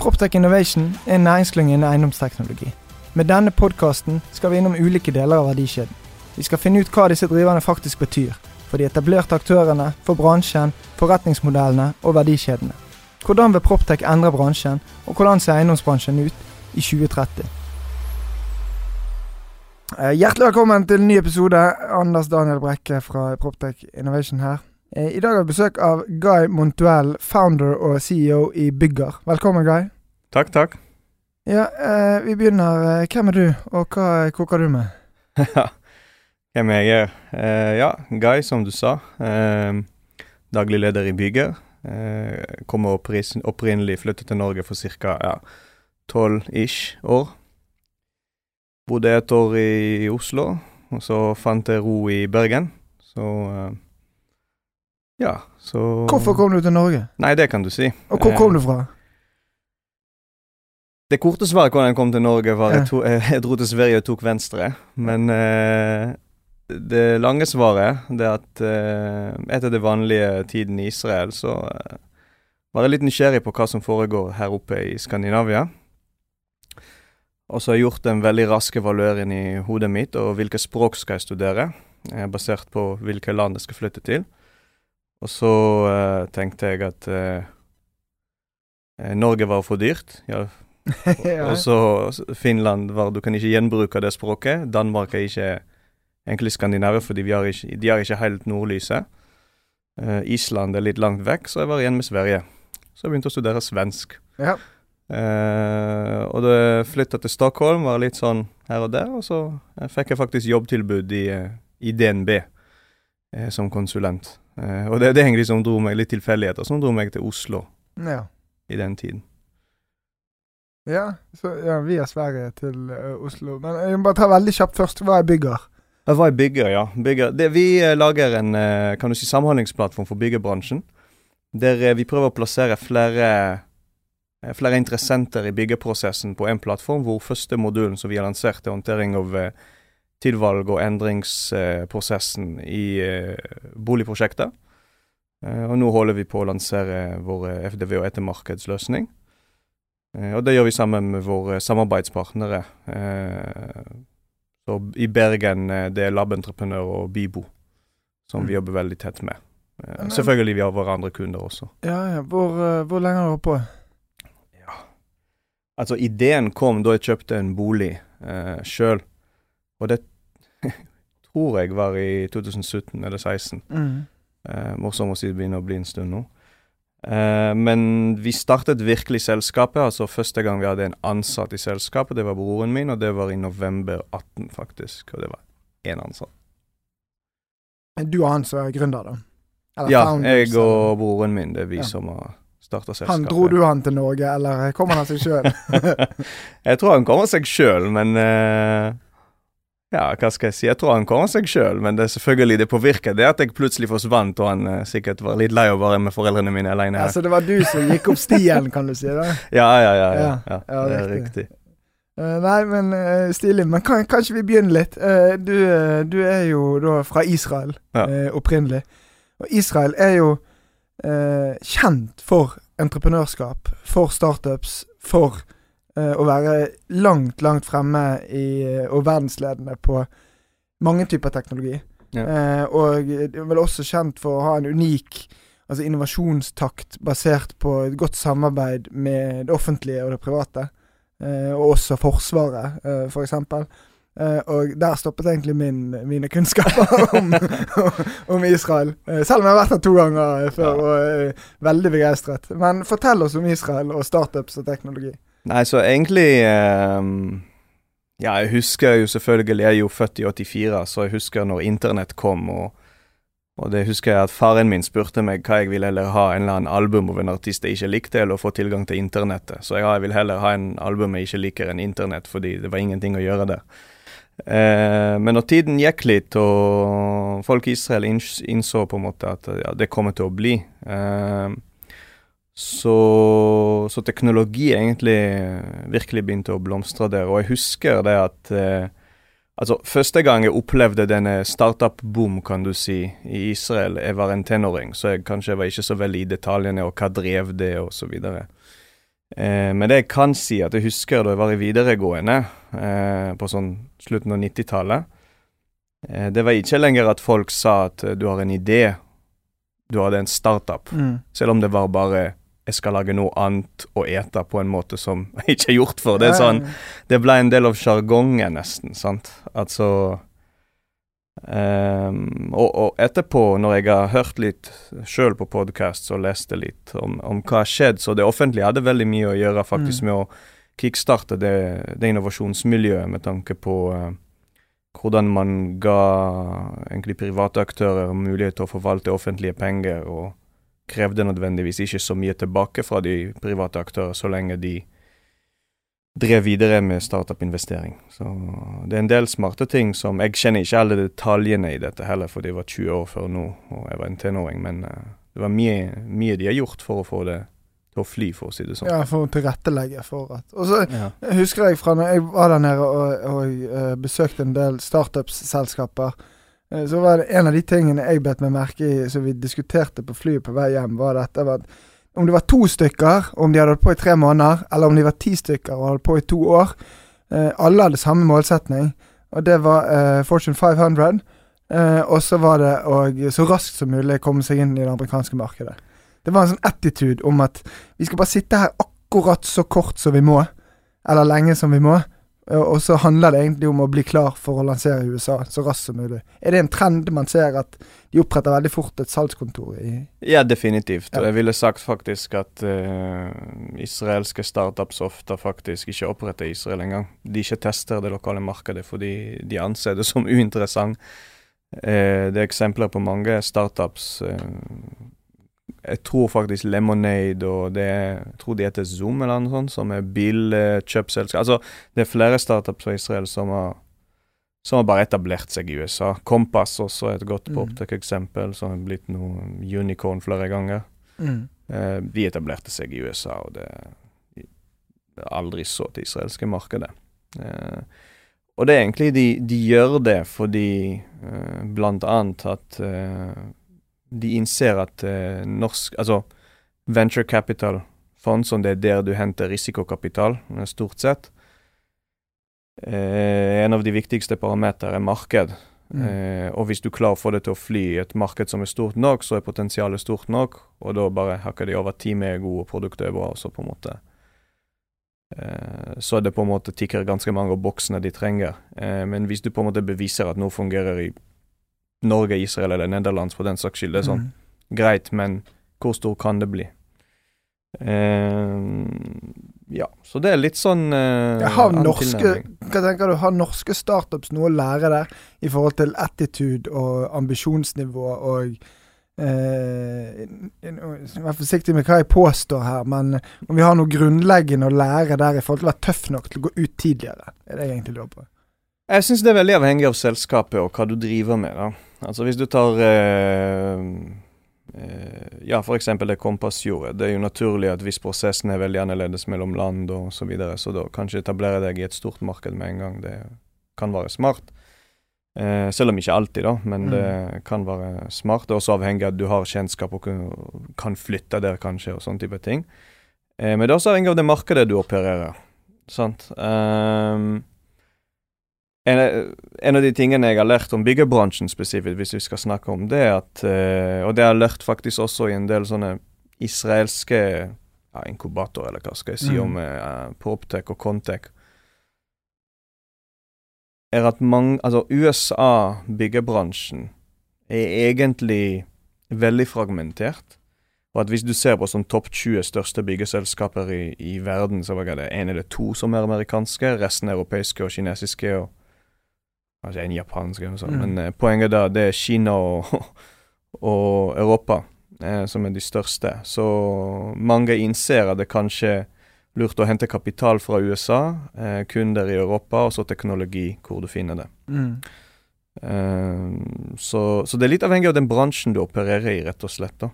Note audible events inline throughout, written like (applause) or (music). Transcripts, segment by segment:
Proptech Innovation er en næringsklynge innen eiendomsteknologi. Med denne podkasten skal vi innom ulike deler av verdikjeden. Vi skal finne ut hva disse driverne faktisk betyr. For de etablerte aktørene, for bransjen, forretningsmodellene og verdikjedene. Hvordan vil Proptech endre bransjen, og hvordan ser eiendomsbransjen ut i 2030? Eh, Hjertelig velkommen til en ny episode. Anders Daniel Brekke fra Proptech Innovation her. Eh, I dag har vi besøk av Guy Montuel, founder og CEO i Bygger. Velkommen, Guy. Takk, takk. Ja, eh, Vi begynner. Eh, Hvem er du, og hva koker du med? (laughs) Hvem jeg er? Eh, ja, Guy, som du sa. Eh, daglig leder i Bygger. Eh, kommer opprinnelig flyttet til Norge for ca. Ja, 12-ish år. Bodde et år i Oslo, og så fant jeg ro i Bergen. Så ja, så Hvorfor kom du til Norge? Nei, det kan du si. Og hvor Eh, kom du fra? Det korte svaret hvordan jeg kom til Norge, var Ja. jeg, jeg dro til Sverige og tok venstre. Men eh, det lange svaret det er at eh, etter det vanlige tiden i Israel, så eh, var jeg litt nysgjerrig på hva som foregår her oppe i Skandinavia. Og så har jeg gjort en veldig rask evaluering i hodet mitt, og hvilke språk skal jeg studere, eh, basert på hvilke land jeg skal flytte til. Og så uh, tenkte jeg at eh, Norge var for dyrt. Ja, (laughs) Ja. og så Finland var Du kan ikke gjenbruke det språket. Danmark er ikke egentlig Skandinavia, fordi vi har ikke, de har ikke helt nordlyset. Uh, Island er litt langt vekk, så jeg var igjen med Sverige. Så jeg begynte å studere svensk. ja. Uh, og jeg flytta til Stockholm, var litt sånn her og der, og så fikk jeg faktisk jobbtilbud i, i DNB som konsulent. Eh, og det det egentlig som dro meg, litt tilfeldigheter, som dro meg til Oslo ja. i den tiden. Ja, så, ja, via Sverige til eh, Oslo. Men jeg må bare ta veldig kjapt først. Hva er Bygger? Hva er bygger, ja. Bygger. Det, vi eh, lager en eh, kan du si, samhandlingsplattform for byggebransjen. Der eh, vi prøver å plassere flere, eh, flere interessenter i byggeprosessen på én plattform, hvor første modulen som vi har lansert, er håndtering av eh, tilvalg- og endringsprosessen i boligprosjektet. Eh, og nå holder vi på å lansere vår eh, FDV- og ettermarkedsløsning. Eh, og det gjør vi sammen med våre samarbeidspartnere. Eh, så I Bergen eh, det er Labentreprenør og Bibo som vi Mm. jobber veldig tett med. Eh, selvfølgelig vi har våre andre kunder også. Ja, ja. Hvor, eh, hvor lenge har du holdt på? Altså Ideen kom da jeg kjøpte en bolig eh, sjøl, og det (laughs) tror jeg var i 2017 eller 2016. Mm. Eh, morsomt å si det begynner å bli en stund nå. Eh, men vi startet virkelig selskapet. altså Første gang vi hadde en ansatt i selskapet, det var broren min, og det var i november 18, faktisk. Og det var én ansatt. Du og han som er gründer, da? Eller Ja, founders, jeg og broren min, det er vi Ja. som har starta Han. Dro du han til Norge, eller kom han av seg sjøl? (laughs) jeg tror han kommer seg sjøl, men eh, Ja, hva skal jeg si? Jeg tror han kommer seg sjøl, men det er selvfølgelig det påvirker det at jeg plutselig forsvant, og han eh, sikkert var litt lei av å være med foreldrene mine alene her. så det var du som gikk opp stien, kan du si. da (laughs) Ja, ja, ja. ja, Ja, ja, ja, det er riktig. Eh, Nei, men uh, stilig. Men kan, kanskje vi begynner litt? Uh, du, du er jo da fra Israel Ja. opprinnelig. Og Israel er jo kjent for entreprenørskap, for startups, for å være langt, langt fremme i, eh, og verdensledende på mange typer teknologi. Ja. Eh, og vel også kjent for å ha en unik altså innovasjonstakt basert på et godt samarbeid med det offentlige og det private. Eh, og også Forsvaret, eh, for eksempel. Eh, og der stoppet egentlig min, mine kunnskaper (laughs) om, om Israel. Eh, selv om jeg har vært her to ganger eh, før Ja. og er veldig begeistret. Men fortell oss om Israel og startups og teknologi. Nei, så egentlig um, Ja, jeg husker jo selvfølgelig Jeg er jo født i 84, så jeg husker når internett kom, og, Og det husker jeg at faren min spurte meg hva jeg ville heller ha, en eller annen album av en artist jeg ikke likte, eller få tilgang til internettet. Så ja, jeg vil heller ha en album jeg ikke liker enn internett, fordi det var ingenting å gjøre der. Eh, men når tiden gikk litt, og folk i Israel innså på en måte at ja, det kommer til å bli eh, så, så, teknologi egentlig virkelig begynte å blomstre der. Og jeg husker det at eh, Altså, første gang jeg opplevde denne startup-boom, kan du si, i Israel, jeg var en tenåring, så jeg kanskje var ikke så veldig i detaljene og hva drev det, og så videre. Eh, men det jeg kan si, at jeg husker da jeg var i videregående, eh, på sånn slutten av 90-tallet eh, Det var ikke lenger at folk sa at du har en idé, du hadde en startup. Mm. Selv om det var bare jeg skal lage noe annet å ete på en måte som (laughs) jeg ikke er gjort for. Det er sånn, det ble en del av sjargongen, nesten. sant? Altså um, og, og, etterpå, når jeg har hørt litt sjøl på podkast og leste litt om, om, hva har skjedd, så det offentlige hadde veldig mye å gjøre faktisk mm. med å kickstarte det, det innovasjonsmiljøet med tanke på uh, hvordan man ga egentlig private aktører mulighet til å forvalte offentlige penger. og krevde nødvendigvis ikke så mye tilbake fra de private aktører, så lenge de drev videre med startup-investering. Så det er en del smarte ting som Jeg kjenner ikke alle detaljene i dette heller, for det var 20 år før nå, og jeg var en tenåring, men uh, det var mye, mye, de har gjort for å få det til å fly, for å si det sånn. Ja, for å tilrettelegge for at Og så ja. husker jeg fra når jeg var der nede og, og uh, besøkte en del startup-selskaper Eh, så var det en av de tingene jeg bet meg merke i som vi diskuterte på flyet på vei hjem, var dette at om det var to stykker, om de hadde holdt på i tre måneder, eller om de var ti stykker og holdt på i to år, eh, alle hadde samme målsetning, og det var eh, Fortune 500. Eh, og så var det å så raskt som mulig komme seg inn i det amerikanske markedet. Det var en sånn attitude om at vi skal bare sitte her akkurat så kort som vi må, eller lenge som vi må, og så handler det egentlig om å bli klar for å lansere i USA så raskt som mulig. Er det en trend man ser at de oppretter veldig fort et salgskontor i Ja, definitivt. Ja. Og jeg ville sagt faktisk at uh, israelske startups ofte faktisk ikke oppretter Israel engang. De ikke tester det lokale markedet fordi de anser det som (laughs) uinteressant. Uh, det er eksempler på mange startups uh, jeg tror faktisk Lemonade og det Jeg tror de heter Zoom eller noe sånt, som er bilkjøpselskap. Altså, det er flere startups fra Israel som har, som har bare etablert seg i USA. Kompass også er et godt mm. eksempel som har blitt noe unicorn flere ganger. Mm. Eh, de etablerte seg i USA, og det er aldri så til israelske markedet. Eh, og det er egentlig de, de gjør det fordi eh, blant annet at eh, de innser at eh, norsk Altså venture capital-fond, som det er der du henter risikokapital, eh, stort sett, eh, en av de viktigste parametere er marked. Mm. Eh, og hvis du klarer å få det til å fly i et marked som er stort nok, så er potensialet stort nok, og da bare hakker de over teamet er gode og produkter er bra, og så på en måte eh, Så er det på en måte tikker ganske mange av boksene de trenger. Eh, men hvis du på en måte beviser at noe fungerer i Norge, Israel eller Nederland for den saks skyld. Det er sånn mm. greit, men hvor stor kan det bli? Uh, ja, så det er litt sånn uh, har norske, Hva tenker du, har norske startups noe å lære der i forhold til attitude og ambisjonsnivå og uh, Vær forsiktig med hva jeg påstår her, men om vi har noe grunnleggende å lære der i forhold til å være tøff nok til å gå ut tidligere, er det jeg egentlig lurer på. Jeg syns det er veldig avhengig av selskapet og hva du driver med. da. Altså hvis du tar eh, eh, Ja, f.eks. det kompassgjordet. Det er jo naturlig at hvis prosessen er veldig annerledes mellom land og så videre, så da kanskje etablere deg i et stort marked med en gang. Det kan være smart. Eh, selv om ikke alltid, da, men mm. det kan være smart. Det er også avhengig av at du har kjennskap og kan flytte der, kanskje, og sånne type ting. Eh, men det er også avhengig av det markedet du opererer. Sant? Um, en, en, av de tingene jeg har lært om byggebransjen spesifikt, hvis vi skal snakke om det, at, uh, og det har jeg lært faktisk også i en del sånne israelske ja, inkubatorer, eller hva skal jeg si, mm. om uh, Proptech og Contech, er at mange Altså, USA-byggebransjen er egentlig veldig fragmentert. Og at hvis du ser på sånn topp 20 største byggeselskaper i, i verden, så var det én eller to som er amerikanske, resten europeiske og kinesiske. og Kanskje en japansk eller noe sånt. Mm. Men uh, poenget da, det er Kina og, (laughs) og Europa, eh, som er de største. Så mange innser at det kanskje er lurt å hente kapital fra USA, eh, kunder i Europa, og så teknologi hvor du finner det. Mm. Eh, så, så, det er litt avhengig av den bransjen du opererer i, rett og slett. da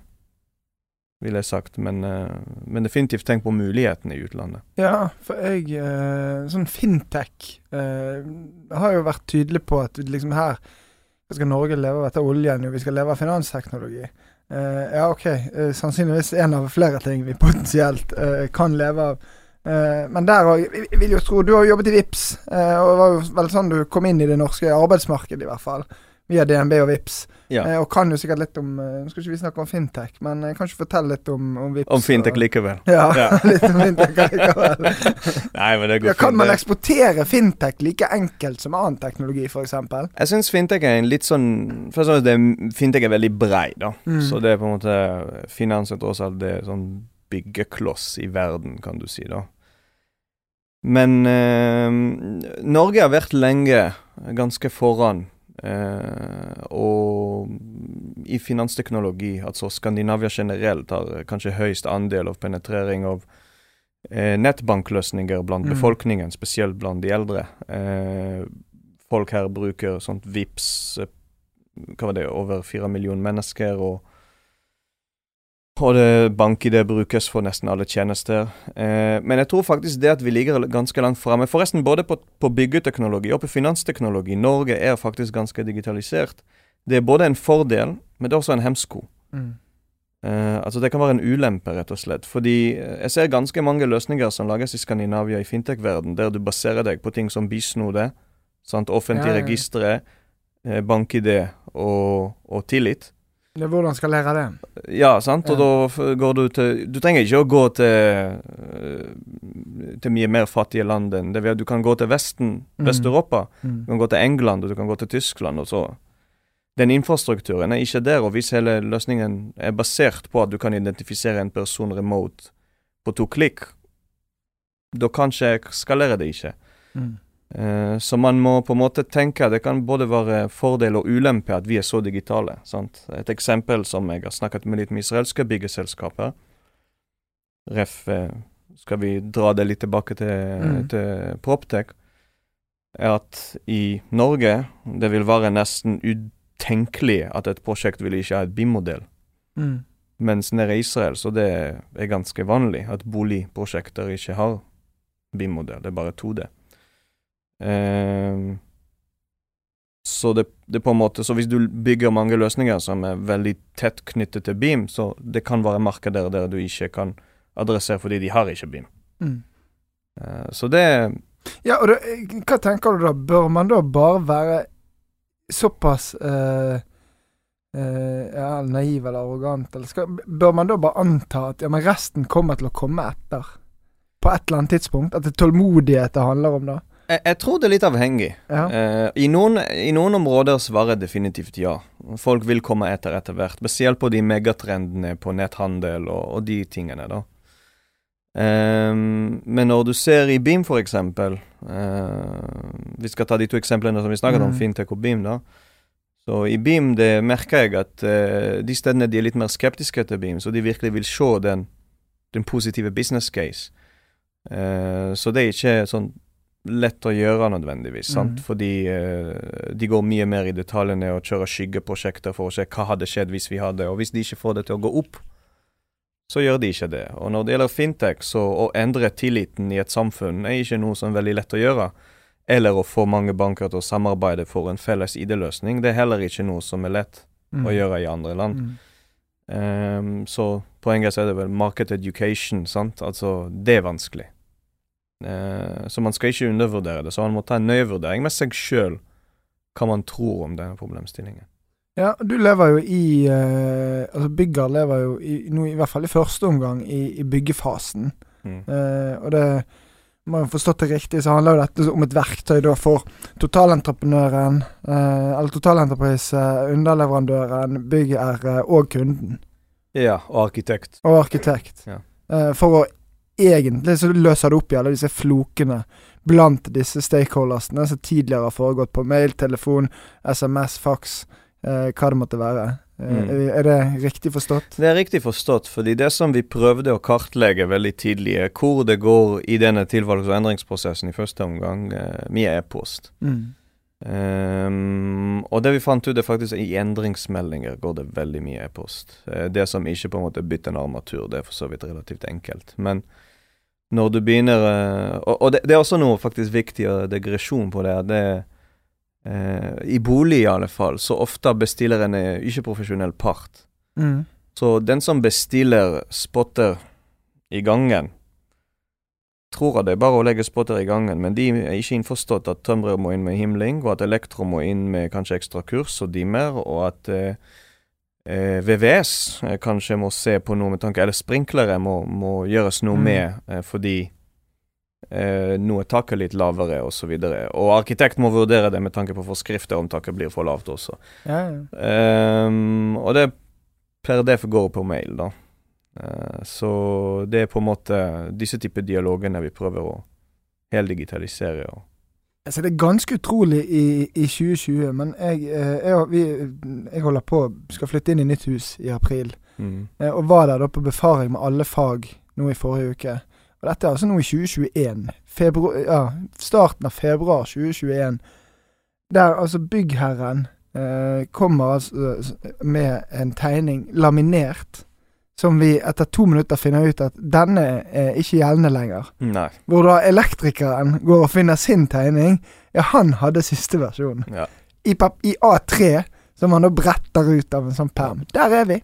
ville jeg sagt. Men, eh, men, definitivt tenk på mulighetene i utlandet. Ja, for jeg eh, Sånn fintech eh, har jo vært tydelig på at liksom her skal Norge leve av dette oljen, og vi skal leve av finansteknologi. Ja, OK. Sannsynligvis en av flere ting vi (laughs) potensielt kan leve av. men der òg, vil jo tro Du har jo jobbet i VIPS, og det var jo vel sånn du kom inn i det norske arbeidsmarkedet, i hvert fall via DNB og VIPS. Ja. Eh, og kan jo sikkert litt om eh, Nå skal ikke vi snakke om fintech, men jeg kan ikke fortelle litt om, om VIPS. Om fintech likevel. Ja, ja. (laughs) litt om fintech (laughs) likevel. Nei, men det går ja, kan man eksportere fintech like enkelt som annen teknologi, f.eks.? Jeg syns fintech er en litt sånn Først og fremst, fintech er veldig brei, da. Mm. Så det er på en måte Finans er tross alt det sånn byggekloss i verden, kan du si, da. Men eh, Norge har vært lenge ganske foran Eh, og i finansteknologi, altså Skandinavia generelt, har kanskje høyest andel av penetrering av eh, nettbankløsninger blant mm. befolkningen, spesielt blant de eldre. Eh, folk her bruker sånt VIPS, hva var det, over fire millioner mennesker. og og det bank-ID brukes for nesten alle tjenester. Eh, men jeg tror faktisk det at vi ligger ganske langt framme. Forresten, både på, på byggeteknologi og på finansteknologi. Norge er faktisk ganske digitalisert. Det er både en fordel, men det er også en hemsko. Mm. Eh, altså Det kan være en ulempe, rett og slett. Fordi eh, jeg ser ganske mange løsninger som lages i Skandinavia i fintech-verden, der du baserer deg på ting som bisnode, sant? offentlige ja, ja. registre, eh, bank-ID og, og tillit. Ja, hvordan skal lære det? Ja, sant. Og da går du til Du trenger ikke å gå til eh, til mye mer fattige land enn det. Du kan gå til Vesten, mm. Vest-Europa. Mm. Du kan gå til England, og du kan gå til Tyskland. og så Den infrastrukturen er ikke der. Og hvis hele løsningen er basert på at du kan identifisere en person remote på to klikk, da kanskje skalerer det ikke. Mm. Uh, så man må på en måte tenke at det kan både være fordel og ulempe at vi er så digitale. Sant? Et eksempel som jeg har snakket med litt med israelske byggeselskaper Ref, uh, skal vi dra det litt tilbake til, mm. til Proptech, er at i Norge det vil være nesten utenkelig at et prosjekt vil ikke ha et BIM-modell. Mm. Mens nede i Israel så det er ganske vanlig at boligprosjekter ikke har BIM-modell, det er bare 2D. Uh, så det, det, på en måte, så hvis du bygger mange løsninger som er veldig tett knyttet til Beam, så det kan være markeder der du ikke kan adressere fordi de har ikke Beam. Mm. Uh, så det Ja, og det, hva tenker du da? Bør man da bare være såpass uh, ja, naiv eller arrogant, eller skal, bør man da bare anta at ja, men resten kommer til å komme etter? På et eller annet tidspunkt? At det er tålmodighet det handler om da? Jeg, jeg, tror det er litt avhengig. Ja. Uh, i, noen, I, noen, områder svarer definitivt ja. Folk vil komme etter etter hvert. Spesielt på de megatrendene på netthandel og, og de tingene, da. Um, men når du ser i Beam, for eksempel uh, Vi skal ta de to eksemplene som vi snakket mm. om, Fintech og Beam, da. Så i Beam det merker jeg at uh, de stedene de er litt mer skeptiske til Beam, så de virkelig vil se den, den positive business case. Uh, så det er ikke sånn lett å gjøre nødvendigvis, sant? Mm. fordi uh, de går mye mer i detaljene og kjører skyggeprosjekter for å se hva hadde skjedd hvis vi hadde, og hvis de ikke får det til å gå opp, så gjør de ikke det. Og når det gjelder fintech, så å endre tilliten i et samfunn er ikke noe som er veldig lett å gjøre. Eller å få mange banker til å samarbeide for en felles ID-løsning. Det er heller ikke noe som er lett mm. å gjøre i andre land. Mm. Um, så poenget er det vel market education, sant. Altså, det er vanskelig. Eh, så man skal ikke undervurdere det. Så man må ta en nøye vurdering med seg sjøl hva man tror om denne problemstillingen. Ja, du lever jo i eh, Altså Bygger lever jo i, nå, i hvert fall i første omgang i, i byggefasen. Mm. Eh, og det om jeg forstått det riktig, så handler jo dette om et verktøy da for totalentreprenøren, eh, eller totalentreprise, underleverandøren, byggherre og kunden. Ja, og arkitekt. Og arkitekt. Ja. Eh, for å egentlig så løser det opp i alle disse flokene blant disse stakeholdersene som tidligere har foregått på mail, telefon, SMS, fax, eh, hva det måtte være. Eh, Mm. Er det riktig forstått? Det er riktig forstått, fordi det som vi prøvde å kartlegge veldig tidlig, er hvor det går i denne tilvalgs- og endringsprosessen i første omgang, eh, mye e-post. Mm. Um, og det vi fant ut, er faktisk i endringsmeldinger går det veldig mye e-post. Eh, det som ikke på en måte bytter en armatur, det er for så vidt relativt enkelt. Men når du begynner eh, Og, og det, det er også noe faktisk viktig og degresjon på det. det eh, I bolig i alle fall, så ofte bestiller en eh, ikke-profesjonell part. Mm. Så den som bestiller spotter i gangen, tror at det er bare å legge spotter i gangen, men de er ikke innforstått at tømrer må inn med himling, og at elektro må inn med kanskje ekstra kurs og dimmer, og at eh, eh, VVS eh, kanskje må se på noe med tanke Eller sprinklere må, må gjøres noe Mm. med, eh, fordi eh, nå er taket litt lavere, osv. Og, så og arkitekt må vurdere det med tanke på forskrifter om taket blir for lavt også. Ja, ja. Ehm, og det per def går på mail, da. Så det er på en måte disse typer dialogene vi prøver å heldigitalisere. Og Altså, det er ganske utrolig i, i 2020, men jeg, eh, jeg, vi, jeg holder på skal flytte inn i nytt hus i april. mm. Eh, og var der da på befaring med alle fag nå i forrige uke. Og dette er altså nå i 2021. Februar, ja, starten av februar 2021. Der altså byggherren eh, kommer altså med en tegning laminert, som vi etter to minutter finner ut at denne er ikke gjeldende lenger. Nei. Hvor da elektrikeren går og finner sin tegning. Ja, han hadde siste versjon. Ja. I, I A3, som han da bretter ut av en sånn perm. Der er vi.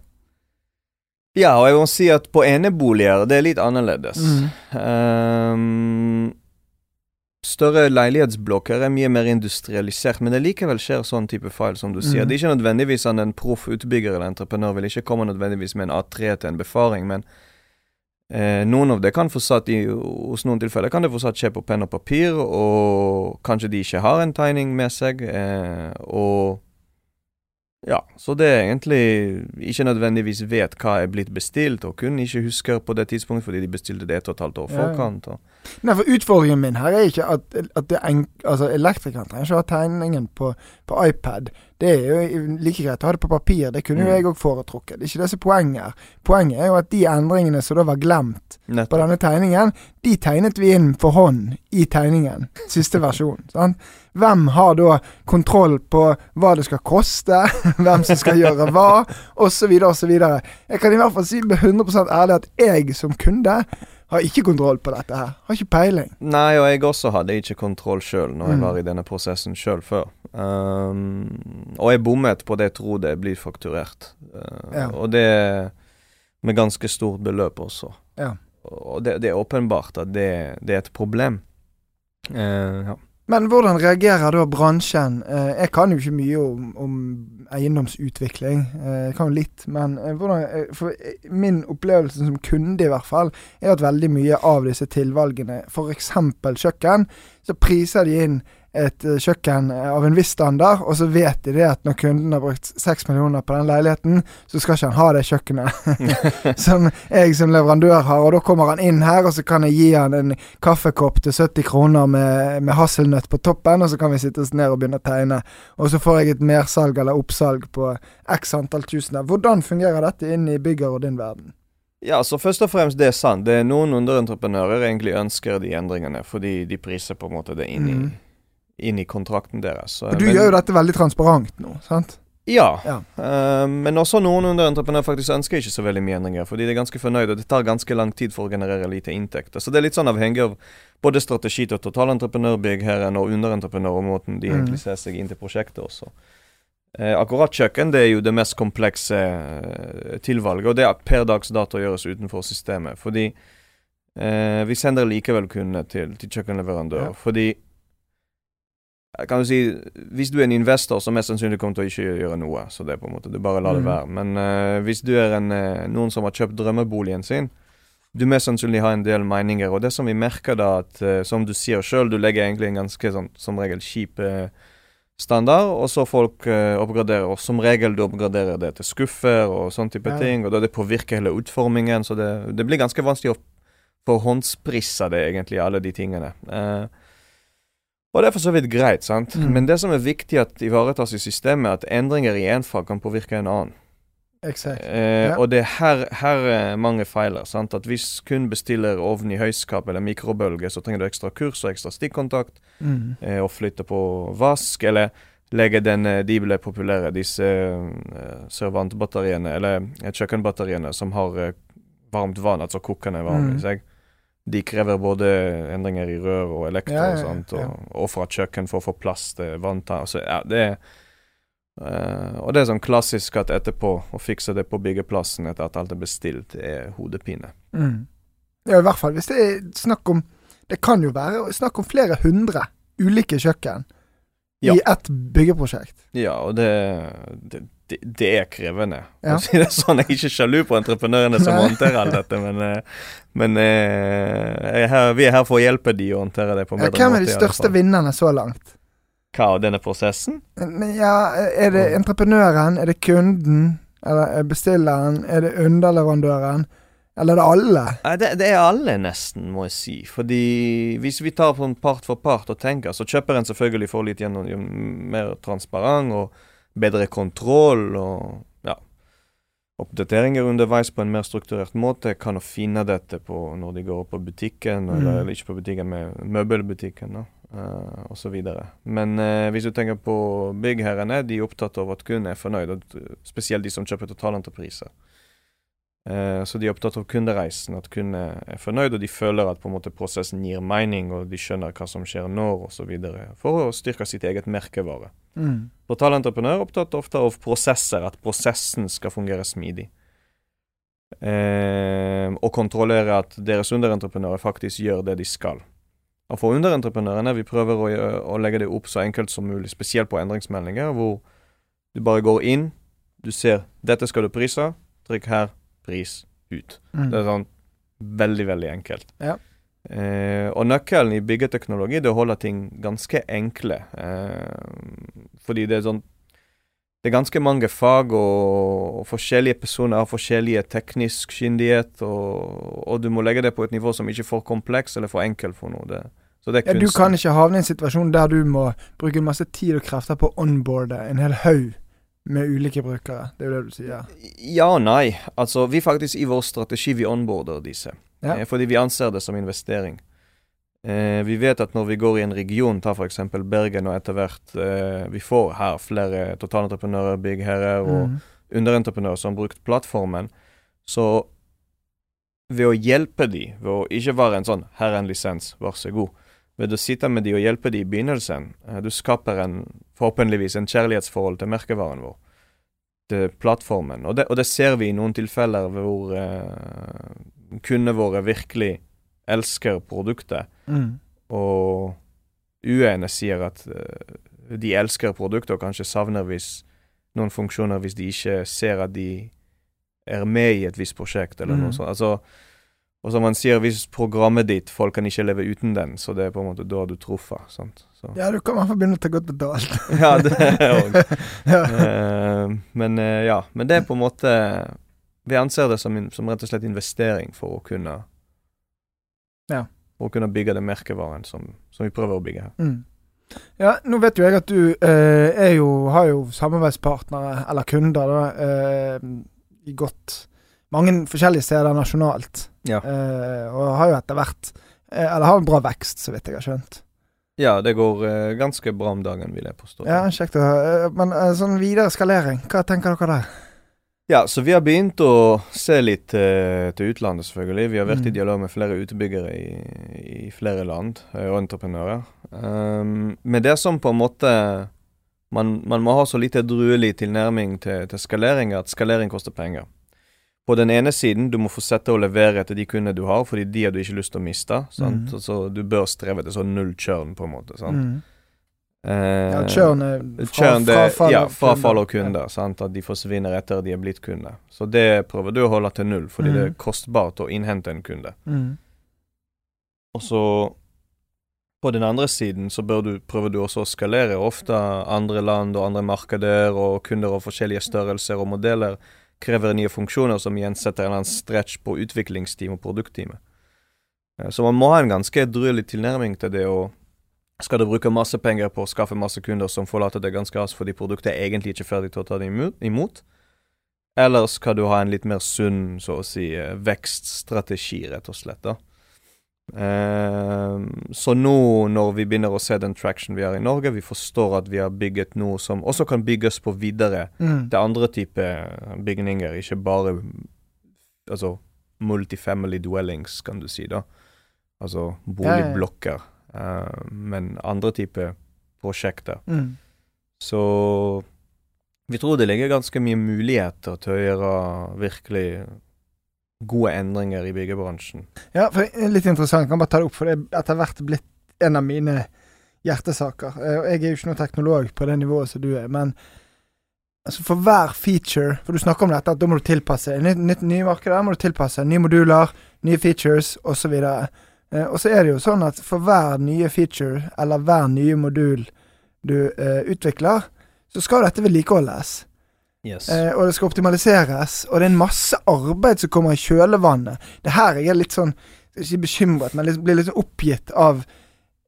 ja, og jeg må si at på eneboliger det er litt annerledes. Mm. Ehm, større leilighetsblokker er mye mer industrialisert, men det likevel skjer sånn type feil som du sier. Mm. Det er ikke nødvendigvis at en proff utbygger eller entreprenør vil ikke komme nødvendigvis med en A3 til en befaring, men eh, noen av det kan fortsatt i, hos noen tilfeller kan det fortsatt skje på penn og papir, og kanskje de ikke har en tegning med seg, eh, og ja, så det er egentlig ikke nødvendigvis vet hva er blitt bestilt, og kun ikke husker på det tidspunktet fordi de bestilte det et og et halvt år Ja, ja. forkant. Og, Nei, for Utfordringen min her er ikke at, at altså elektrikeren trenger ikke å ha tegningen på, på iPad. Det er jo like greit å ha det på papir. Det kunne jo Mm. jeg òg foretrukket. Det er ikke det som er poenget. her. Poenget er jo at de endringene som da var glemt på denne tegningen, de tegnet vi inn for hånd i tegningen. Siste versjon. (laughs) sant? Hvem har da kontroll på hva det skal koste, (laughs) hvem som skal gjøre hva, osv., osv. Jeg kan i hvert fall si med 100% ærlig at jeg som kunde har ikke kontroll på dette her. Har ikke peiling. Nei, og jeg også hadde ikke kontroll sjøl når jeg Mm. var i denne prosessen sjøl før. Um, og jeg bommet på det jeg tror det blir fakturert. Uh, Ja. Og det med ganske stort beløp også. Ja. Og det, det er åpenbart at det, det er et problem. Uh, ja. Men hvordan reagerer da bransjen? Eh, jeg kan jo ikke mye om, om eiendomsutvikling. Eh, jeg kan jo litt, men eh, hvordan, min opplevelse som kunde i hvert fall, er at veldig mye av disse tilvalgene, f.eks. kjøkken, så priser de inn et eh, kjøkken eh, av en viss standard, og så vet de det at når kunden har brukt seks millioner på den leiligheten, så skal ikke han ha det kjøkkenet (laughs) som jeg som leverandør har. Og da kommer han inn her, og så kan jeg gi han en kaffekopp til 70 kroner med, med hasselnøtt på toppen, og så kan vi sitte oss ned og begynne å tegne. Og så får jeg et mersalg eller oppsalg på x antall tusener. Hvordan fungerer dette inn i bygger og din verden? ja, så først og fremst, det er sant. Det er noen underentreprenører egentlig ønsker de endringene, fordi de priser på en måte det inn i, Mhm. Inn i kontrakten deres. Og du men- gjør jo dette veldig transparent nå, sant? Ja, Ja. Uh, men også noen underentreprenører faktisk ønsker ikke så veldig mye endringer, fordi de er ganske fornøyde, og det tar ganske lang tid for å generere lite inntekter. Så det er litt sånn avhengig av både strategi til totalentreprenørbyggherren og underentreprenør, og måten de Mm. egentlig ser seg inn til prosjektet også. Eh, akkurat kjøkken det er jo det mest komplekse eh, tilvalget, og det er per dags dato gjøres utenfor systemet. Fordi eh, vi sender likevel kundene til, til kjøkkenleverandør. Ja. Fordi kan jo si, Hvis du er en investor, så mest sannsynlig kommer til å ikke gjøre noe. Så det er på en måte, det er bare la det Mm. være. Men uh, hvis du er en, eh, noen som har kjøpt drømmeboligen sin, du mest sannsynlig har en del meninger. Og det som vi merker da, at uh, som du sier sjøl, du legger egentlig en ganske sånn som regel kjip uh, standard, og så folk uh, oppgraderer. Og som regel du oppgraderer det til skuffer og sånn type Ja. ting. Og da det påvirker hele utformingen, så det, det blir ganske vanskelig å forhåndsprisse det, egentlig, alle de tingene. Eh, og det er for så vidt greit, sant. Mm. Men det som er viktig at ivaretas i systemet, er at endringer i én fag kan påvirke en annen. Exakt. Eh, Ja. Og det er her, her er mange feiler. sant? At Hvis kun bestiller ovn i høyskap eller mikrobølge, så trenger du ekstra kurs og ekstra stikkontakt, Mm. eh, og flytte på vask, eller legge den eh, De ble populære, disse eh, servantbatteriene, eller eh, kjøkkenbatteriene som har eh, varmt vann, altså kokende vann Mm. i seg. De krever både endringer i rør og elektro, Ja, ja, ja? Og, sånt, og fra et kjøkken for å få plass til vanntann. Altså, ja, det er eh, og det er sånn klassisk at etterpå, å fikse det på byggeplassen etter at alt er bestilt, er hodepine. Mm. Ja, i hvert fall hvis det er snakk om Det kan jo være snakk om flere hundre ulike kjøkken Ja. i ett byggeprosjekt. Ja, og det, det, det, det er krevende. Ja. si det sånn, Jeg er ikke sjalu på entreprenørene som håndterer alt dette, men, eh, men eh, er her, vi er her for å hjelpe de å håndtere det på en bedre bedre hvem måte. er de største vinnerne så langt? Hva denne prosessen? Ja, er det entreprenøren? Er det kunden? Eller er bestilleren? Er det underleverandøren? Eller er det alle? Det, det er alle, nesten, må jeg si. Fordi hvis vi tar sånn part for part og tenker, så kjøper en selvfølgelig får litt gjennom mer transparent og bedre kontroll og ja. Oppdateringer underveis på en mer strukturert måte. Kan å finne dette på når de går på butikken, Mm. eller, ikke på butikken, med møbelbutikken, da. Uh, videre. Men uh, hvis du tenker på byggherrene, de er opptatt av at kunden er fornøyd, og spesielt de som kjøper totalentrepriser. Eh, så de er opptatt av kundereisen, at kunden er fornøyd, og de føler at på en måte prosessen gir mening, og de skjønner hva som skjer når, osv. For å styrke sitt eget merkevare. Mm. Portalentreprenør er opptatt ofte av prosesser, at prosessen skal fungere smidig. Eh, og kontrollere at deres underentreprenører faktisk gjør det de skal. Og for underentreprenørene, vi prøver å, å legge det opp så enkelt som mulig, spesielt på endringsmeldinger, hvor du bare går inn, du ser 'dette skal du prise', trykk her, pris, ut. Mm. Det er sånn veldig, veldig enkelt. Ja. Eh, og nøkkelen i byggeteknologi det er å holde ting ganske enkle. Eh, fordi det er sånn Det er ganske mange fag, og, og forskjellige personer har forskjellige teknisk kyndighet, og, og du må legge det på et nivå som ikke er for kompleks eller for enkelt for noe. Det, så det er Ja, du kan ikke havne i en situasjon der du må bruke masse tid og krefter på å onboarde en hel haug med ulike brukere. Det er jo det du sier. Ja og nei. Altså, vi faktisk i vår strategi vi onboarder disse. Ja. Eh, fordi vi anser det som investering. Eh, vi vet at når vi går i en region, ta f.eks. Bergen, og etter hvert eh, Vi får her flere totalentreprenører, byggherrer og Mm. underentreprenører som har brukt plattformen. Så ved å hjelpe de, ved å ikke være en sånn 'her er en lisens, vær så god', ved å sitte med de og hjelpe de i begynnelsen, eh, du skaper en, forhåpentligvis en kjærlighetsforhold til merkevaren vår, til plattformen. Og det, og det ser vi i noen tilfeller hvor eh, kundene våre virkelig elsker produktet, Mm. og uene sier at eh, de elsker produktet og kanskje savner hvis noen funksjoner hvis de ikke ser at de er med i et visst prosjekt, eller Mm. noe sånt. Altså, og som man sier, hvis programmet ditt, folk kan ikke leve uten den, så det er på en måte da du truffer. sant? Så. Ja, du kan i hvert fall begynne å ta godt betalt. Ja, det òg. (laughs) ja. Eh, men eh, ja, men det er på en måte Vi anser det som, som rett og slett investering for å kunne Ja. For å kunne bygge den merkevaren som, som vi prøver å bygge her. Mm. Ja, nå vet jo jeg at du eh, er jo, har jo samarbeidspartnere, eller kunder, da, eh, i godt mange forskjellige steder nasjonalt. Ja. Uh, og har jo etter hvert uh, Eller har en bra vekst, så vidt jeg har skjønt. Ja, det går uh, ganske bra om dagen, vil jeg påstå. Ja, kjekt å høre. Men sånn videre skalering, hva tenker dere der? Ja, så vi har begynt å se litt til utlandet, selvfølgelig. Vi har vært i Mm. dialog med flere utebyggere i, i flere land, og entreprenører. Um, men det som på en måte man, man må ha så lite druelig tilnærming til, til skalering, at skalering koster penger. På den ene siden, du må fortsette å levere etter de kundene du har, fordi de har du ikke lyst til å miste. sant? Mm. Altså, du bør streve til sånn null churn, på en måte. sant? Mm. Eh, Ja, churn er fra, frafall ja, frafall av kunder. Ja. Sant? At de forsvinner etter de er blitt kunder. Så det prøver du å holde til null, fordi Mm. det er kostbart å innhente en kunde. Mm. Og så på den andre siden så du, prøver du også å skalere. Ofte andre land og andre markeder og kunder av forskjellige størrelser og modeller krever nye funksjoner som igjen setter en eller annen stretch på utviklingsteam og produktteamet. Eh, Så man må ha en ganske edruelig tilnærming til det å skal du bruke masse penger på å skaffe masse kunder som forlater det ganske raskt fordi produktet er egentlig ikke ferdig til å ta det imot? Eller skal du ha en litt mer sunn, så å si, eh, vekststrategi, rett og slett, da. Ehm, så nå når vi begynner å se den traction vi har i Norge, vi forstår at vi har bygget noe som også kan bygges på videre Mm. til andre typer bygninger, ikke bare altså multifamily dwellings, kan du si, da. Altså boligblokker, eh, men andre typer prosjekter. Mm. Så vi tror det ligger ganske mye muligheter til å gjøre virkelig gode endringer i byggebransjen. Ja, for litt interessant. Jeg kan bare ta det opp, for det er etter hvert blitt en av mine hjertesaker. Eh, Jeg er jo ikke noen teknolog på det nivået som du er, men altså for hver feature For du snakker om dette, at da må du tilpasse nytt, nytt nye markeder, må du tilpasse nye moduler, nye features osv. Eh, og så er det jo sånn at for hver nye feature, eller hver nye modul du uh, utvikler, så skal dette vedlikeholdes. Yes. Eh, og det skal optimaliseres, og det er en masse arbeid som kommer i kjølvannet. Det her jeg er litt sånn Ikke bekymret, men litt, blir litt oppgitt av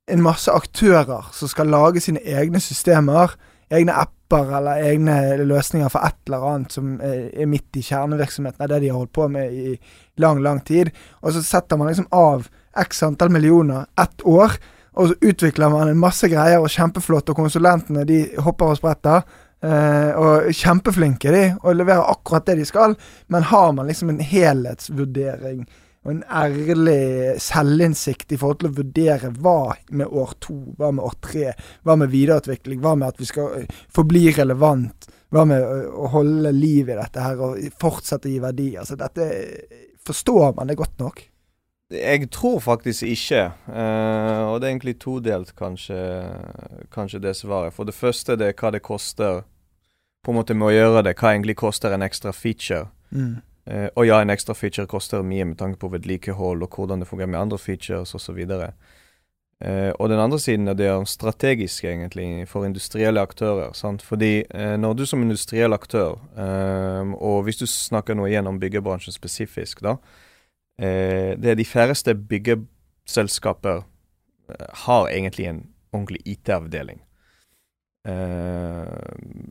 en masse aktører som skal lage sine egne systemer. Egne apper eller egne løsninger for et eller annet som er, er midt i kjernevirksomheten av det de har holdt på med i lang, lang tid. Og så setter man liksom av x antall millioner ett år, og så utvikler man en masse greier og kjempeflott, og konsulentene de hopper og spretter. Eh, og kjempeflinke de, og leverer akkurat det de skal, men har man liksom en helhetsvurdering og en ærlig selvinnsikt i forhold til å vurdere hva med år to, hva med år tre, hva med videreutvikling, hva med at vi skal eh, forbli relevant, hva med å, å holde liv i dette her og fortsette å gi verdi. Altså dette Forstår man det godt nok? Jeg tror faktisk ikke, Uh, og det er egentlig todelt, kanskje, kanskje det svaret. For det første det er hva det koster på en måte med å gjøre det. Hva egentlig koster en ekstra feature? Mm. Uh, og ja, en ekstra feature koster mye med tanke på vedlikehold og hvordan det fungerer med andre features osv. Uh, og den andre siden er det strategisk, egentlig, for industrielle aktører. sant? Fordi uh, når du som industriell aktør, eh, og hvis du snakker nå igjen om byggebransjen spesifisk, da, eh, det er de færreste byggeselskaper eh, har egentlig en ordentlig IT-avdeling. Eh,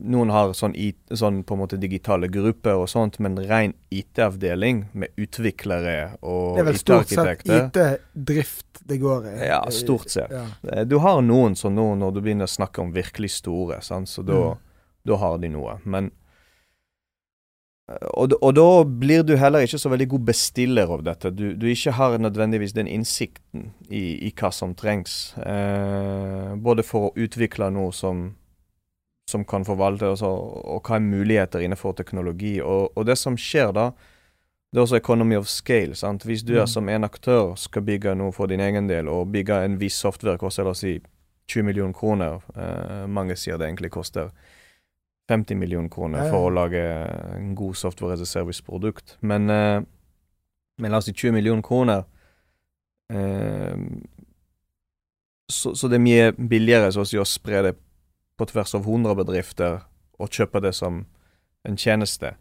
noen har sånn, IT, sånn på en måte digitale grupper og sånt, men ren IT-avdeling med utviklere og IT-arkitekter Det er vel stort sett IT-drift det går i? Ja, stort sett. Ja. Eh, Du har noen som nå, når du begynner å snakke om virkelig store, sant? så da, Mm. har de noe. Men og, og da blir du heller ikke så veldig god bestiller av dette. Du, du ikke har nødvendigvis den innsikten i, i hva som trengs. Eh, både for å utvikle noe som, som kan forvalte, altså, og hva er muligheter innenfor teknologi. Og, og det som skjer da, det er også economy of scale. sant? Hvis du Mm. er som en aktør skal bygge noe for din egen del, og bygge en viss software koster la oss si 20 millioner kroner, eh, mange sier det egentlig koster 50 millioner kroner for å lage en god software as a service-produkt. Men, eh, men la oss si 20 millioner kroner eh, så, så det er mye billigere så å si å spre det på tvers av 100 bedrifter og kjøpe det som en tjeneste.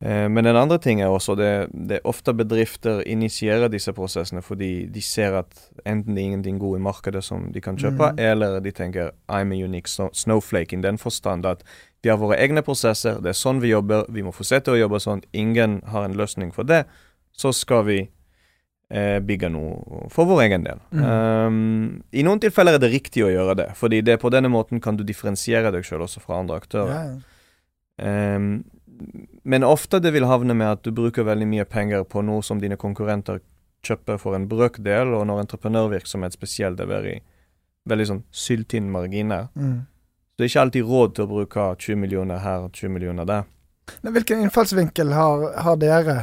Eh, men den andre ting er også det, det er ofte bedrifter initierer disse prosessene fordi de ser at enten det er ingenting god i markedet som de kan kjøpe, mm. eller de tenker I'm a unique snowflake in den forstand at vi har våre egne prosesser, det er sånn vi jobber, vi må fortsette å jobbe sånn, ingen har en løsning for det, så skal vi eh, bygge noe for vår egen del. Mm. Um, I noen tilfeller er det riktig å gjøre det, fordi det på denne måten kan du differensiere deg selv også fra andre aktører. Ja, ja. Ehm, men ofte det vil havne med at du bruker veldig mye penger på noe som dine konkurrenter kjøper for en brøkdel, og når entreprenørvirksomhet spesielt er veldig, veldig sånn syltynn marginer. Mm. Det er ikke alltid råd til å bruke 20 millioner her og 20 millioner der. Men Hvilken innfallsvinkel har, har dere?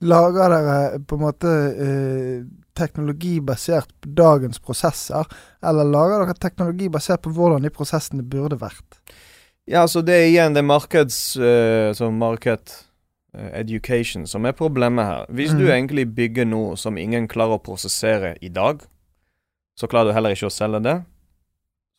Lager dere på en måte eh, teknologi basert på dagens prosesser, eller lager dere teknologi basert på hvordan de prosessene burde vært? Ja, så det er igjen det markeds... eh, så market eh, education som er problemet her. Hvis du Mhm. egentlig bygger noe som ingen klarer å prosessere i dag, så klarer du heller ikke å selge det,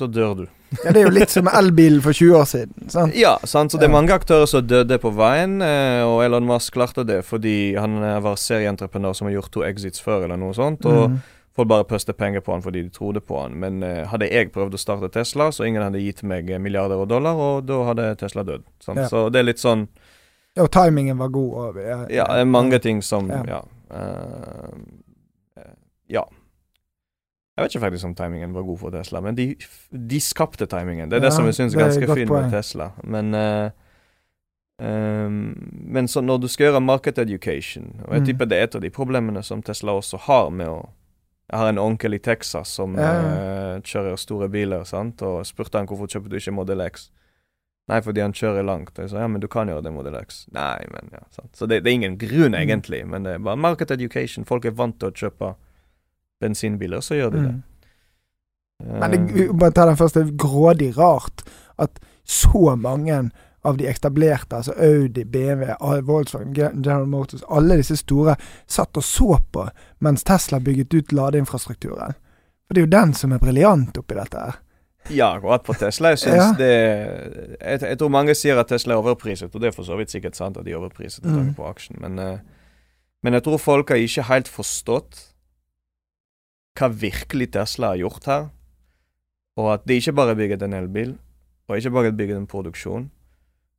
så dør du. Ja, Det er jo litt som elbilen for 20 år siden. sant? Ja, sant? så det er mange aktører som døde på veien, eh, og Elon Musk klarte det fordi han eh, var serieentreprenør som har gjort to exits før, eller noe sånt. Og Mm. folk bare pøste penger på han fordi de trodde på han. Men uh, hadde jeg prøvd å starte Tesla, så ingen hadde gitt meg milliarder av dollar, og da hadde Tesla dødd. Ja. Så det er litt sånn Og timingen var god. Og, ja, Ja, mange ting som Ja. Ja. eh, ja. Jeg vet ikke faktisk om timingen var god for Tesla, men de, de skapte timingen. Det er det som jeg syns er ganske fint med Tesla. Men uh, um, Men så når du skal gjøre market education, og jeg Mm. tipper det er et av de problemene som Tesla også har med å Jeg har en onkel i Texas som Ja, uh, kjører store biler, sant, og spurte han hvorfor kjøper du ikke Model X. Nei, fordi han kjører langt. Jeg sa ja, men du kan gjøre det Model X. Nei, men ja, sant. Så det, det er ingen grunn, Mm. egentlig. Men det er bare market education. Folk er vant til å kjøpe bensinbiler, så gjør de det. Mm. Men det, Eh, bare ta den første. Grådig rart at så mange av de etablerte, altså Audi, BMW, Volkswagen, General Motors, alle disse store, satt og så på mens Tesla bygget ut ladeinfrastrukturen. For det er jo den som er briljant oppi dette her. ja, akkurat på Tesla. Jeg Ja. det jeg, jeg tror mange sier at Tesla er overpriset, og det er for så vidt sikkert sant at de er overpriset med Mm. tanke på aksjen, men, eh, men jeg tror folk har ikke helt forstått hva virkelig Tesla har gjort her. Og at de ikke bare bygget en elbil, og ikke bare bygget en produksjon.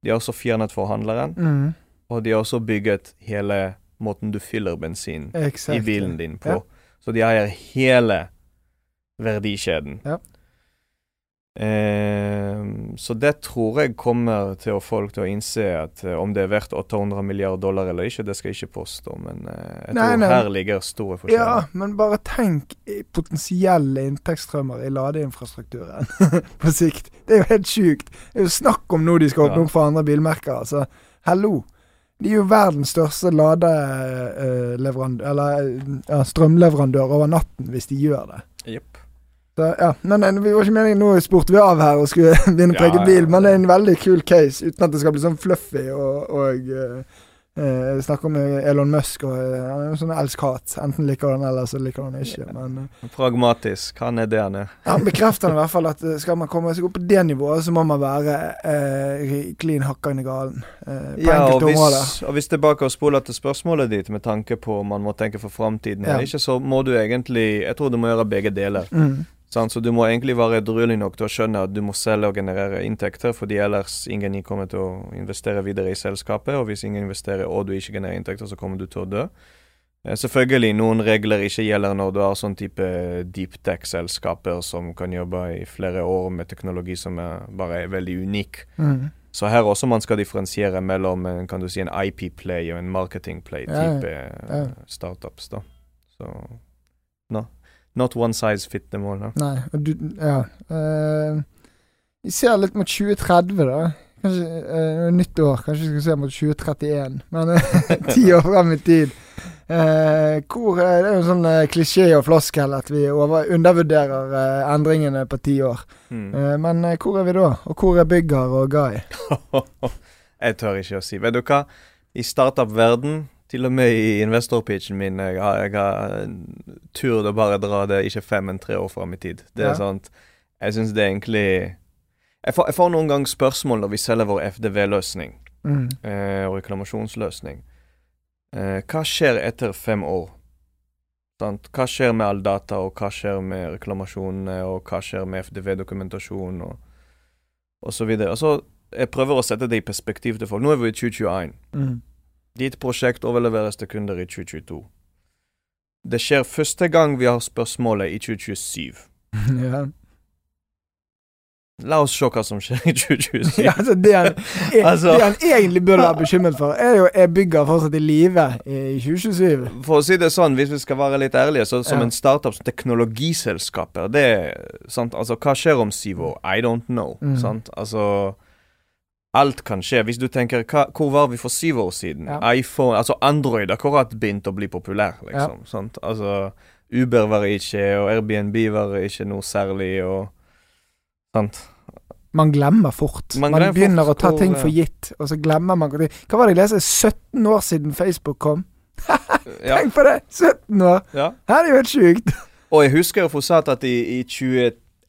De har også fjernet forhandleren, Mm. og de har også bygget hele måten du fyller bensin exactly. i bilen din på. Ja. Så de eier hele verdikjeden. Ja. Ehm, så det tror jeg kommer til å folk til å innse at eh, om det er verdt 800 milliarder dollar eller ikke, det skal jeg ikke påstå, men eh, jeg Nei, tror nei. her ligger store forskjeller. Ja, men bare tenk potensielle inntektsstrømmer i ladeinfrastrukturen (laughs) på sikt. Det er jo helt sjukt. Det er jo snakk om nå de skal åpne Ja. opp for andre bilmerker. Altså, hallo. De er jo verdens største ladeleverandør, eller ja, strømleverandør over natten, hvis de gjør det. Jepp. Så, ja, men nei, vi var ikke meningen Nå spurte vi av her og skulle (laughs) begynne å preke bil, men det er en veldig kul case, uten at det skal bli sånn fluffy og, og eh, eh, snakke om Elon Musk og eh, Han er jo sånn elsk-hat. Enten liker han, eller så liker han ikke. Men eh, Pragmatisk. Han er det han er. han bekrefter i hvert fall at skal man komme seg opp på det nivået, så må man være eh, klin hakkende galen eh, på Ja, og enkelte områder. hvis, og hvis tilbake og spoler til spørsmålet ditt med tanke på om man må tenke for framtiden Ja. eller ikke, så må du egentlig Jeg tror du må gjøre begge deler. Mm. Så du må egentlig være edruelig nok til å skjønne at du må selge og generere inntekter, fordi ellers ingen kommer til å investere videre i selskapet. Og hvis ingen investerer og du ikke genererer inntekter, så kommer du til å dø. Eh, Selvfølgelig, noen regler ikke gjelder når du har sånn type deep tech-selskaper som kan jobbe i flere år med teknologi som er bare er veldig unik. Mm. Så her også man skal differensiere mellom en, kan du si, en IP-play og en marketing-play-type Ja, ja. startups. da. Så no. Not one size fit them all. No. Nei, du Ja. eh, vi ser litt mot 2030, da. Kanskje uh, nytt år. Kanskje vi skal se mot 2031. Men eh, (laughs) ti år frem i tid. Uh, hvor, det er jo en sånn uh, klisjé og floskel at vi over, undervurderer uh, endringene på ti år. Mm. Men hvor er vi da? Og hvor er Bygger og Guy? (laughs) jeg tør ikke å si. Vet du hva? I startup-verden, til og med i investorpitchen min, jeg har, jeg har turt å bare dra det ikke fem, men tre år fram i tid. Det er Ja. sant. Jeg syns det er egentlig jeg får, jeg får noen ganger spørsmål når vi selger vår FDV-løsning Mm. eh, og reklamasjonsløsning. Eh, hva skjer etter fem år? Sant? Hva skjer med all data, og hva skjer med reklamasjonene, og hva skjer med FDV-dokumentasjon, og, og så videre. Altså, jeg prøver å sette det i perspektiv til folk. Nå er vi i 2021. Mm. Ditt prosjekt overleveres til kunder i 2022. Det skjer første gang vi har spørsmålet i 2027. (laughs) ja. La oss se hva som skjer i 2027. (laughs) ja, altså det, han, er, (laughs) Altså- det han egentlig burde være bekymret for, er jo er Bygger fortsatt i live i 2027. For å si det sånn, hvis vi skal være litt ærlige, så som Ja. en startup som teknologiselskaper, det sant, Altså, hva skjer om syv år? I don't know. Mm. Sant? Altså Alt kan skje. Hvis du tenker hva, Hvor var vi for syv år siden? Ja. iPhone Altså, Android har akkurat begynt å bli populær, liksom. Sant? Altså Uber var ikke, og Airbnb var ikke noe særlig, og Sant? Man glemmer fort. Man Man, begynner fort å ta ting eh, for gitt, og så glemmer man Hva var det jeg leste? 17 år siden Facebook kom? (laughs) Ja. Tenk på det! 17 år! ja. Her er det jo helt sjukt. Og jeg husker fortsatt at i, i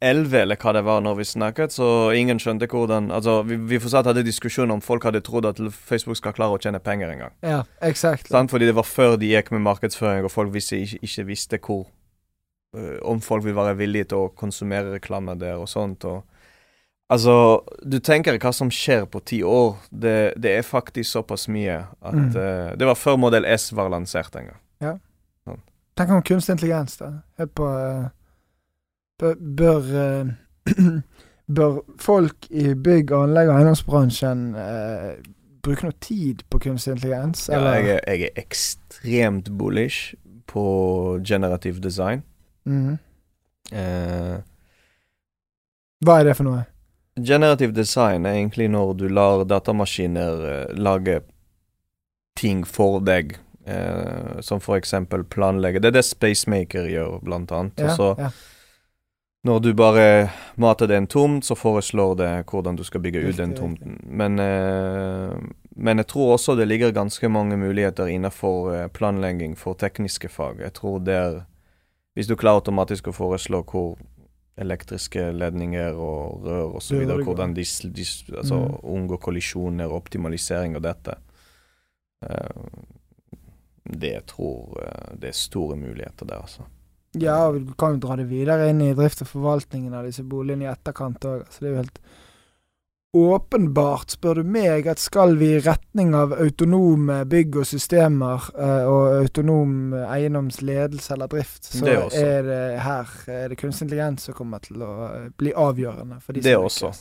2011, eller hva det var når vi snakket, så ingen skjønte hvordan Altså, vi, vi fortsatt hadde diskusjon om folk hadde trodd at Facebook skal klare å tjene penger en gang. Ja, exakt. Sant? Fordi det var før de gikk med markedsføring, og folk visste, ikke, ikke visste hvor øh, Om folk vil være villige til å konsumere reklame der og sånt. og Altså, du tenker hva som skjer på ti år. Det, det er faktisk såpass mye at Mm. uh, Det var før modell S var lansert en gang. Ja. Tenk om kunstig intelligens, da. Helt på eh, Bør Bør, eh, (clears throat) folk i bygg-, anlegg- og eiendomsbransjen eh, bruke noe tid på kunstig intelligens? Ja, jeg, er, jeg er ekstremt bullish på generativ design. Mhm. Eh, Hva er det for noe? generativ design er egentlig når du lar datamaskiner eh, lage ting for deg. Eh, som for eksempel planlegge. Det er det Spacemaker gjør, blant annet. Og Ja, så ja. Når du bare mater det en tomt, så foreslår det hvordan du skal bygge ut den tomten. Men, eh, men jeg tror også det ligger ganske mange muligheter innenfor eh, planlegging for tekniske fag. Jeg tror det er Hvis du klarer automatisk å foreslå hvor elektriske ledninger og rør osv. Hvordan de, de altså, Mm. unngår kollisjoner og optimalisering av dette. Eh, det jeg tror det er store muligheter der, altså. Ja, og du kan jo dra det videre inn i drift og forvaltningen av disse boligene i etterkant òg. Så det er jo helt åpenbart, spør du meg, at skal vi i retning av autonome bygg og systemer eh, og autonom eiendomsledelse eller drift, så Det er det her er det kunstig intelligens som kommer til å eh, bli avgjørende. For de Det som også.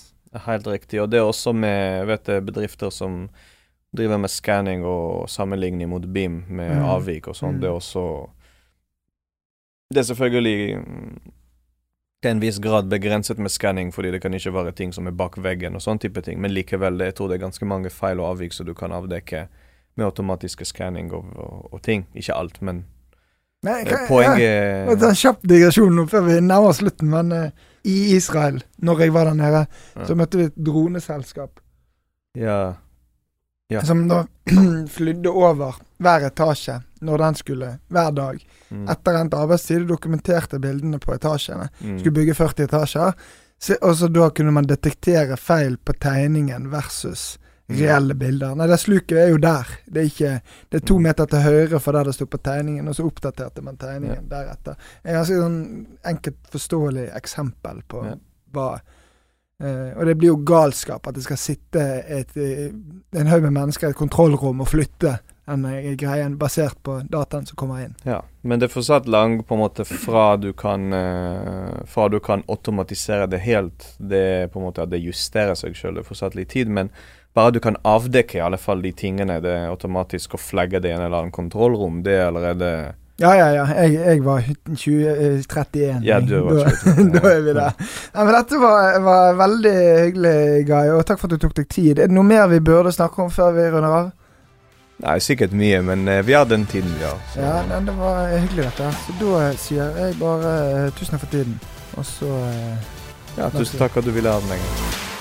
Helt riktig. Og det er også med vet bedrifter som driver med skanning og sammenligning mot BIM med Mm. avvik og sånn. Mm. Det er også Det er selvfølgelig mm, til en viss grad begrenset med skanning, fordi det kan ikke være ting som er bak veggen og sånn type ting, men likevel, det, jeg tror det er ganske mange feil og avvik som du kan avdekke med automatiske skanning og, og, og ting. Ikke alt, men Nei, kan, hva- ja. poenget Jeg tar en kjapp digresjon nå før vi nærmer oss slutten, men uh, i Israel, når jeg var der nede, Ja. så møtte vi et droneselskap Ja. Ja. som da (clears throat) flydde over hver etasje når den skulle, hver dag. Mm. Etter endt arbeidstid dokumenterte bildene på etasjene. Mm. Skulle bygge 40 etasjer. Så, og så da kunne man detektere feil på tegningen versus reelle bilder. Nei, det sluket er jo der. Det er ikke Det er to Mm. meter til høyre for der det sto på tegningen, og så oppdaterte man tegningen deretter. En ganske sånn enkelt forståelig eksempel på Ja. hva eh, Og det blir jo galskap at det skal sitte et, eh, en haug med mennesker i et kontrollrom og flytte den eh, greien basert på dataen som kommer inn. Ja, men det er fortsatt lang på en måte fra du kan eh, Fra du kan automatisere det helt, det er på en måte at det justerer seg sjøl. Det er fortsatt litt tid, men bare du kan avdekke i alle fall de tingene. Det er automatisk å flagge det i en eller annen kontrollrom, det er allerede Ja, ja, ja. Jeg, jeg var 2031. Ja, du var (laughs) da, 2031, (laughs) da er vi der. Ja, men dette var, var veldig hyggelig, Guy, og takk for at du tok deg tid. Er det noe mer vi burde snakke om før vi runder av? Nei, sikkert mye, men eh, vi har den tiden vi har. så- Ja, nei, det var hyggelig, dette. Så da sier jeg bare eh, tusen takk for tiden. Og så eh, ja, tusen takk at du ville ha den. Engel.